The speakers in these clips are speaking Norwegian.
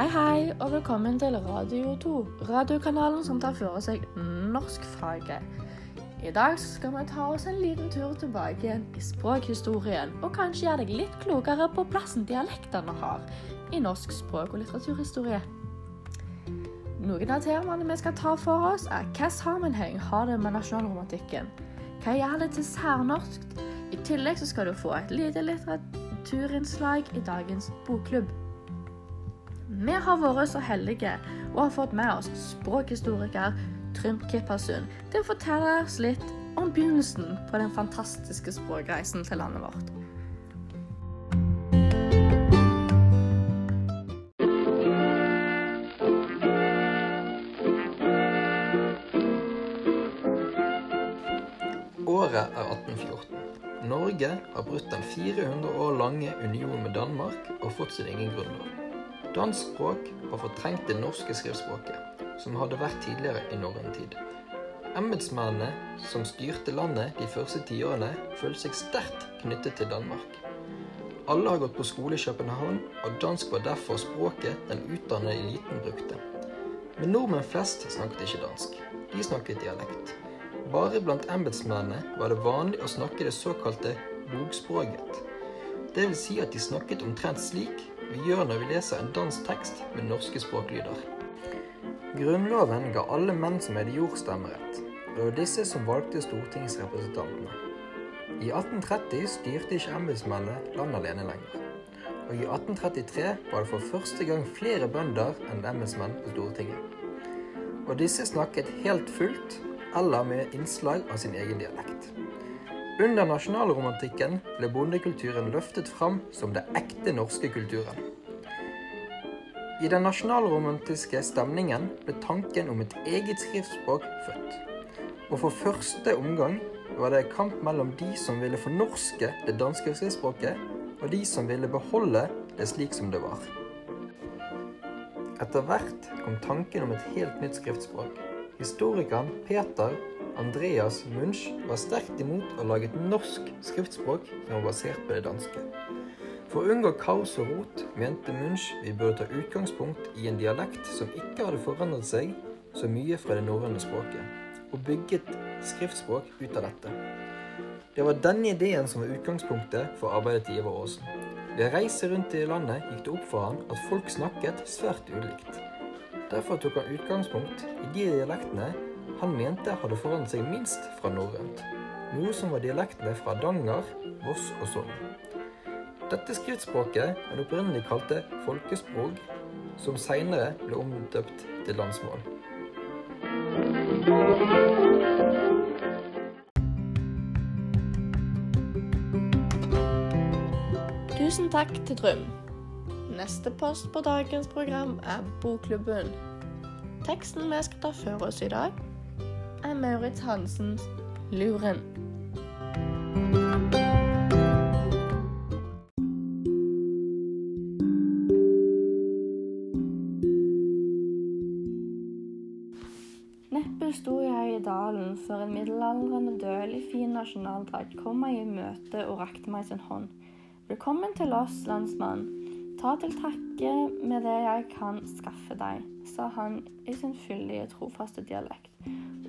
Hei, hei, og velkommen til Radio 2, radiokanalen som tar for seg norskfaget. I dag skal vi ta oss en liten tur tilbake igjen i språkhistorien, og kanskje gjøre deg litt klokere på plassen dialektene har i norsk språk- og litteraturhistorie. Noen av temaene vi skal ta for oss, er hva sammenheng har det med nasjonalromantikken? Hva gjør det til særnorsk? I tillegg skal du få et lite litteraturinnslag i dagens bokklubb. Vi har vært så heldige og har fått med oss språkhistoriker Trym Kippersund til å fortelle oss litt om begynnelsen på den fantastiske språkreisen til landet vårt. Året er 1814. Norge har brutt den 400 år lange union med Danmark og fått sin egen grunnlov. Dansk språk har fortrengt det norske skriftspråket, som hadde vært tidligere i norrøn tid. Embetsmennene som styrte landet de første tiårene, følte seg sterkt knyttet til Danmark. Alle har gått på skole i København, og dansk var derfor språket den utdannede eliten brukte. Men nordmenn flest snakket ikke dansk. De snakket dialekt. Bare blant embetsmennene var det vanlig å snakke det såkalte bokspråket. Det vil si at de snakket omtrent slik vi gjør når vi leser en dansk tekst med norske språklyder. Grunnloven ga alle menn som hadde jord stemmerett. Det var disse som valgte stortingsrepresentantene. I 1830 styrte ikke embetsmennene landet alene lenger. Og i 1833 var det for første gang flere bønder enn embetsmenn på Stortinget. Og disse snakket helt fullt eller med innslag av sin egen dialekt. Under nasjonalromantikken ble bondekulturen løftet fram som det ekte norske kulturen. I den nasjonalromantiske stemningen ble tanken om et eget skriftspråk født. Og for første omgang var det kamp mellom de som ville fornorske det danske skriftspråket, og de som ville beholde det slik som det var. Etter hvert kom tanken om et helt nytt skriftspråk. Historikeren Peter Andreas Munch var sterkt imot å lage et norsk skriftspråk som var basert på det danske. For å unngå kaos og rot mente Munch vi burde ta utgangspunkt i en dialekt som ikke hadde forandret seg så mye fra det norrøne språket, og bygget skriftspråk ut av dette. Det var denne ideen som var utgangspunktet for arbeidet til Ivar Aasen. Ved reise rundt i landet gikk det opp for han at folk snakket svært ulikt. Derfor tok han utgangspunkt i de dialektene han mente hadde forandret seg minst fra norrønt, noe som var dialektene fra Danger, Voss og Sogn. Dette skriftspråket han opprinnelig kalte folkespråk, som seinere ble omdøpt til landsmål. Tusen takk til Trym. Neste post på dagens program er Bokklubben. Teksten vi skal ta for oss i dag, er Maurits Hansens 'Luren'. Neppe sto jeg i dalen før en middelaldrende dølig fin nasjonaldrakt kom meg i møte og rakte meg sin hånd. Velkommen til oss, landsmann. Ta til takke med det jeg kan skaffe deg, sa han i sin fyldige, trofaste dialekt.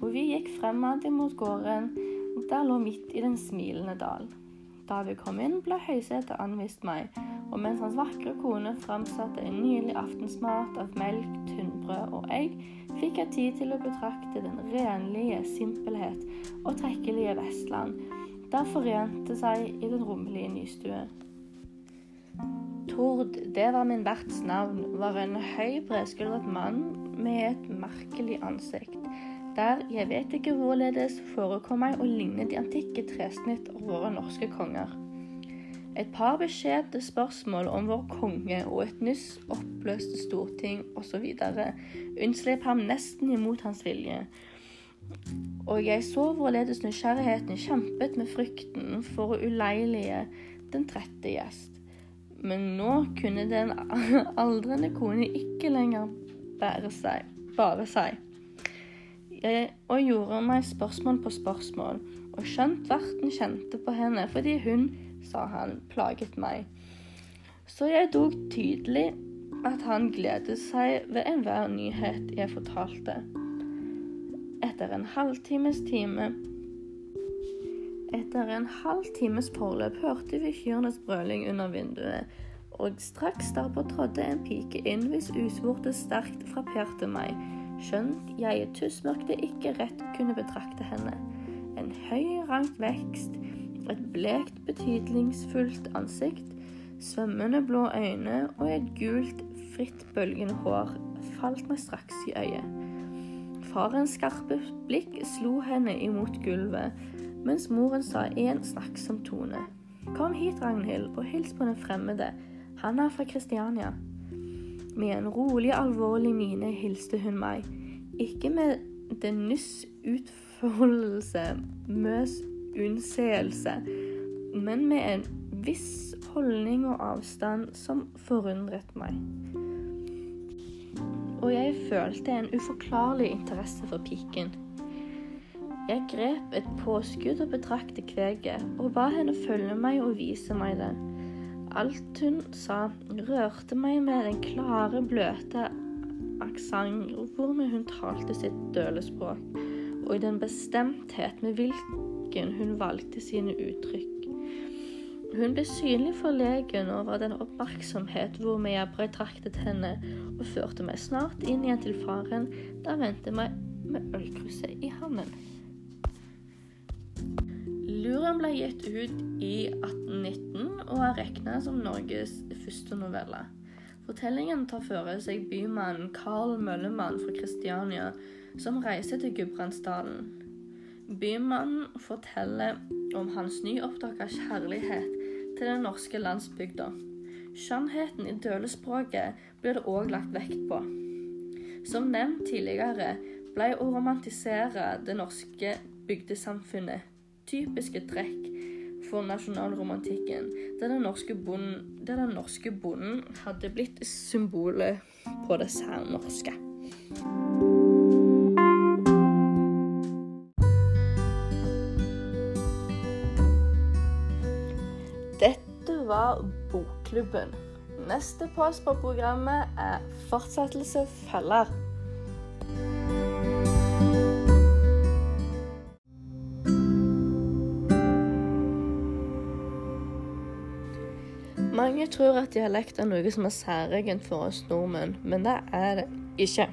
Og vi gikk fremad imot gården, der lå midt i den smilende dal. Da vi kom inn, ble høysetet anvist meg, og mens hans vakre kone framsatte en nylig aftensmat av melk, tynnbrød og egg, fikk jeg tid til å betrakte den renlige simpelhet og trekkelige Vestland, der forente seg i den rommelige nystue. Tord, det var min verts navn, var en høy, bredskuldret mann med et merkelig ansikt, der jeg vet ikke hvorledes forekom meg å ligne de antikke tresnitt av våre norske konger. Et par beskjedne spørsmål om vår konge og et nyss oppløste storting osv. unnslep ham nesten imot hans vilje, og jeg så hvorledes nysgjerrigheten kjempet med frykten for å uleilige den trette gjest. Men nå kunne den aldrende kone ikke lenger bære seg, bare seg. Jeg, og gjorde meg spørsmål på spørsmål, og skjønt verten kjente på henne fordi hun, sa han, plaget meg. Så jeg dog tydelig at han gledet seg ved enhver nyhet jeg fortalte. Etter en halvtimes time Etter en halv times forløp hørte vi kyrnes brøling under vinduet, og straks derpå trådte en pike inn hvis usvortet sterkt frapperte meg, skjønt jeg i tussmørket ikke rett kunne betrakte henne. En høy, rank vekst, et blekt, betydningsfullt ansikt, svømmende blå øyne og et gult, fritt bølgende hår falt meg straks i øyet. Farens skarpe blikk slo henne imot gulvet, mens moren sa i en snakksom tone. Kom hit, Ragnhild, og hils på den fremmede. Han er fra Kristiania. Med en rolig, alvorlig mine hilste hun meg. Ikke med den nyss utfoldelse, møs unnseelse, men med en viss holdning og avstand som forundret meg. Og jeg følte en uforklarlig interesse for piken. Jeg grep et påskudd og betraktet kveget, og ba henne følge meg og vise meg det. Alt hun sa, rørte meg med den klare, bløte aksent hvormed hun talte sitt dølespråk, og i den bestemthet med hvilken hun valgte sine uttrykk. Hun ble synlig forlegen over den oppmerksomhet hvormed jeg betraktet henne, og førte meg snart inn igjen til faren, der ventet meg med ølkrysset i hånden. Luren ble gitt ut i 1819 og er regna som Norges første novelle. Fortellingen tar for seg bymannen Carl Møllemann fra Kristiania, som reiser til Gudbrandsdalen. Bymannen forteller om hans nyoppdaga kjærlighet til den norske landsbygda. Skjønnheten i dølespråket blir det òg lagt vekt på. Som nevnt tidligere ble å romantisere det norske bygdesamfunnet typiske trekk for nasjonalromantikken, der den norske bonden, der den norske bonden hadde blitt symbolet på det særnorske. Dette var Bokklubben. Neste post på programmet er Fortsettelse følger. Mange tror at dialekt er noe som er særegent for oss nordmenn, men det er det ikke.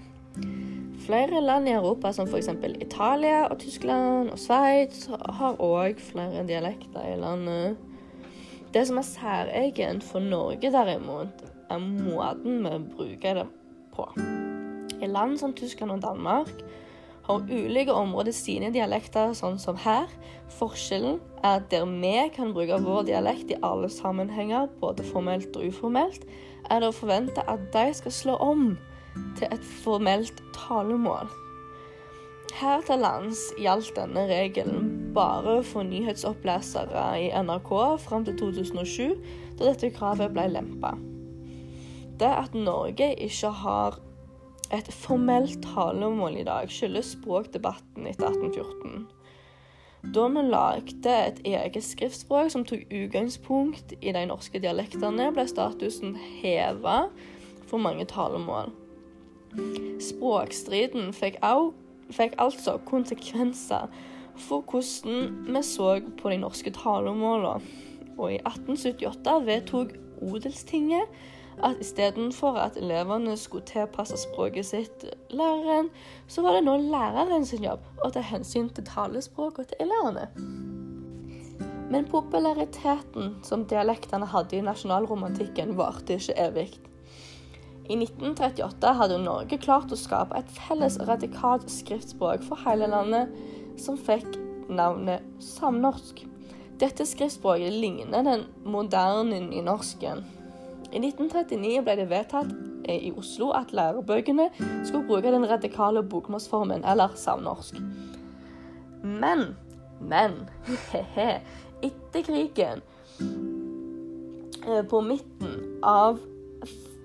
Flere land i Europa, som f.eks. Italia og Tyskland og Sveits, har òg flere dialekter i landet. Det som er særegent for Norge, derimot, er måten vi bruker det på. I land som Tyskland og Danmark har ulike områder sine dialekter, sånn som her. Forskjellen er at der vi kan bruke vår dialekt i alle sammenhenger, både formelt og uformelt, er det å forvente at de skal slå om til et formelt talemål. Her til lands gjaldt denne regelen bare for nyhetsopplesere i NRK fram til 2007, da dette kravet ble lempa. Det at Norge ikke har et formelt talemål i dag skyldes språkdebatten etter 1814. Da vi lagde et eget skriftspråk som tok utgangspunkt i de norske dialektene, ble statusen heva for mange talemål. Språkstriden fikk, au, fikk altså konsekvenser for hvordan vi så på de norske talemålene. Og i 1878 vedtok Odelstinget at istedenfor at elevene skulle tilpasse språket sitt læreren, så var det nå læreren sin jobb å ta hensyn til talespråket til elevene. Men populariteten som dialektene hadde i nasjonalromantikken, varte ikke evig. I 1938 hadde Norge klart å skape et felles radikalt skriftspråk for hele landet, som fikk navnet samnorsk. Dette skriftspråket ligner den moderne nynorsken. I 1939 ble det vedtatt i Oslo at lærebøkene skulle bruke den radikale bokmålsformen, eller savnorsk. Men, men he-he, etter krigen, eh, på midten av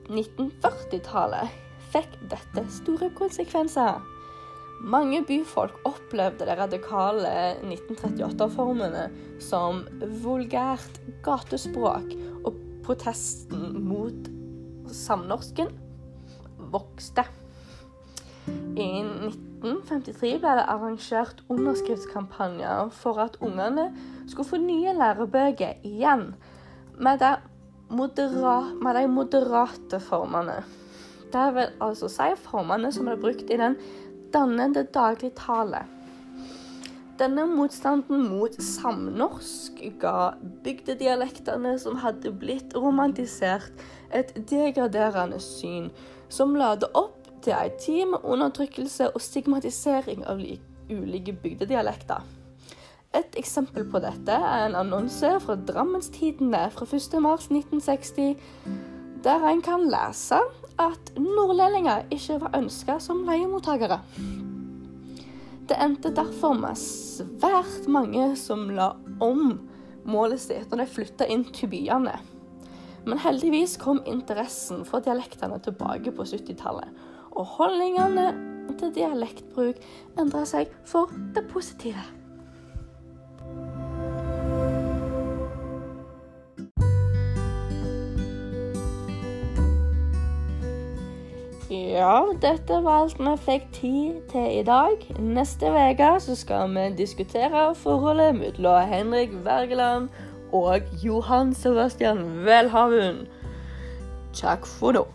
1940-tallet, fikk dette store konsekvenser. Mange byfolk opplevde de radikale 1938-formene som vulgært gatespråk protesten mot samnorsken vokste. I 1953 ble det arrangert underskriftskampanjer for at ungene skulle få nye lærebøker igjen, med, de moderate formene. Det vil altså si formene som er brukt i den dannende dagligtale. Denne motstanden mot samnorsk ga bygdedialektene som hadde blitt romantisert, et degraderende syn som lade opp til ei tid med undertrykkelse og stigmatisering av ulike bygdedialekter. Et eksempel på dette er en annonse fra Drammenstidene fra 1.3.1960, der en kan lese at nordlendinger ikke var ønska som leiemottakere. Det endte derfor med svært mange som la om målet sitt når de flytta inn til byene. Men heldigvis kom interessen for dialektene tilbake på 70-tallet, og holdningene til dialektbruk endra seg for det positive. Ja, dette var alt vi fikk tid til i dag. Neste uke skal vi diskutere forholdet mellom Henrik Wergeland og Johan Sebastian Welhaven. Takk for nå.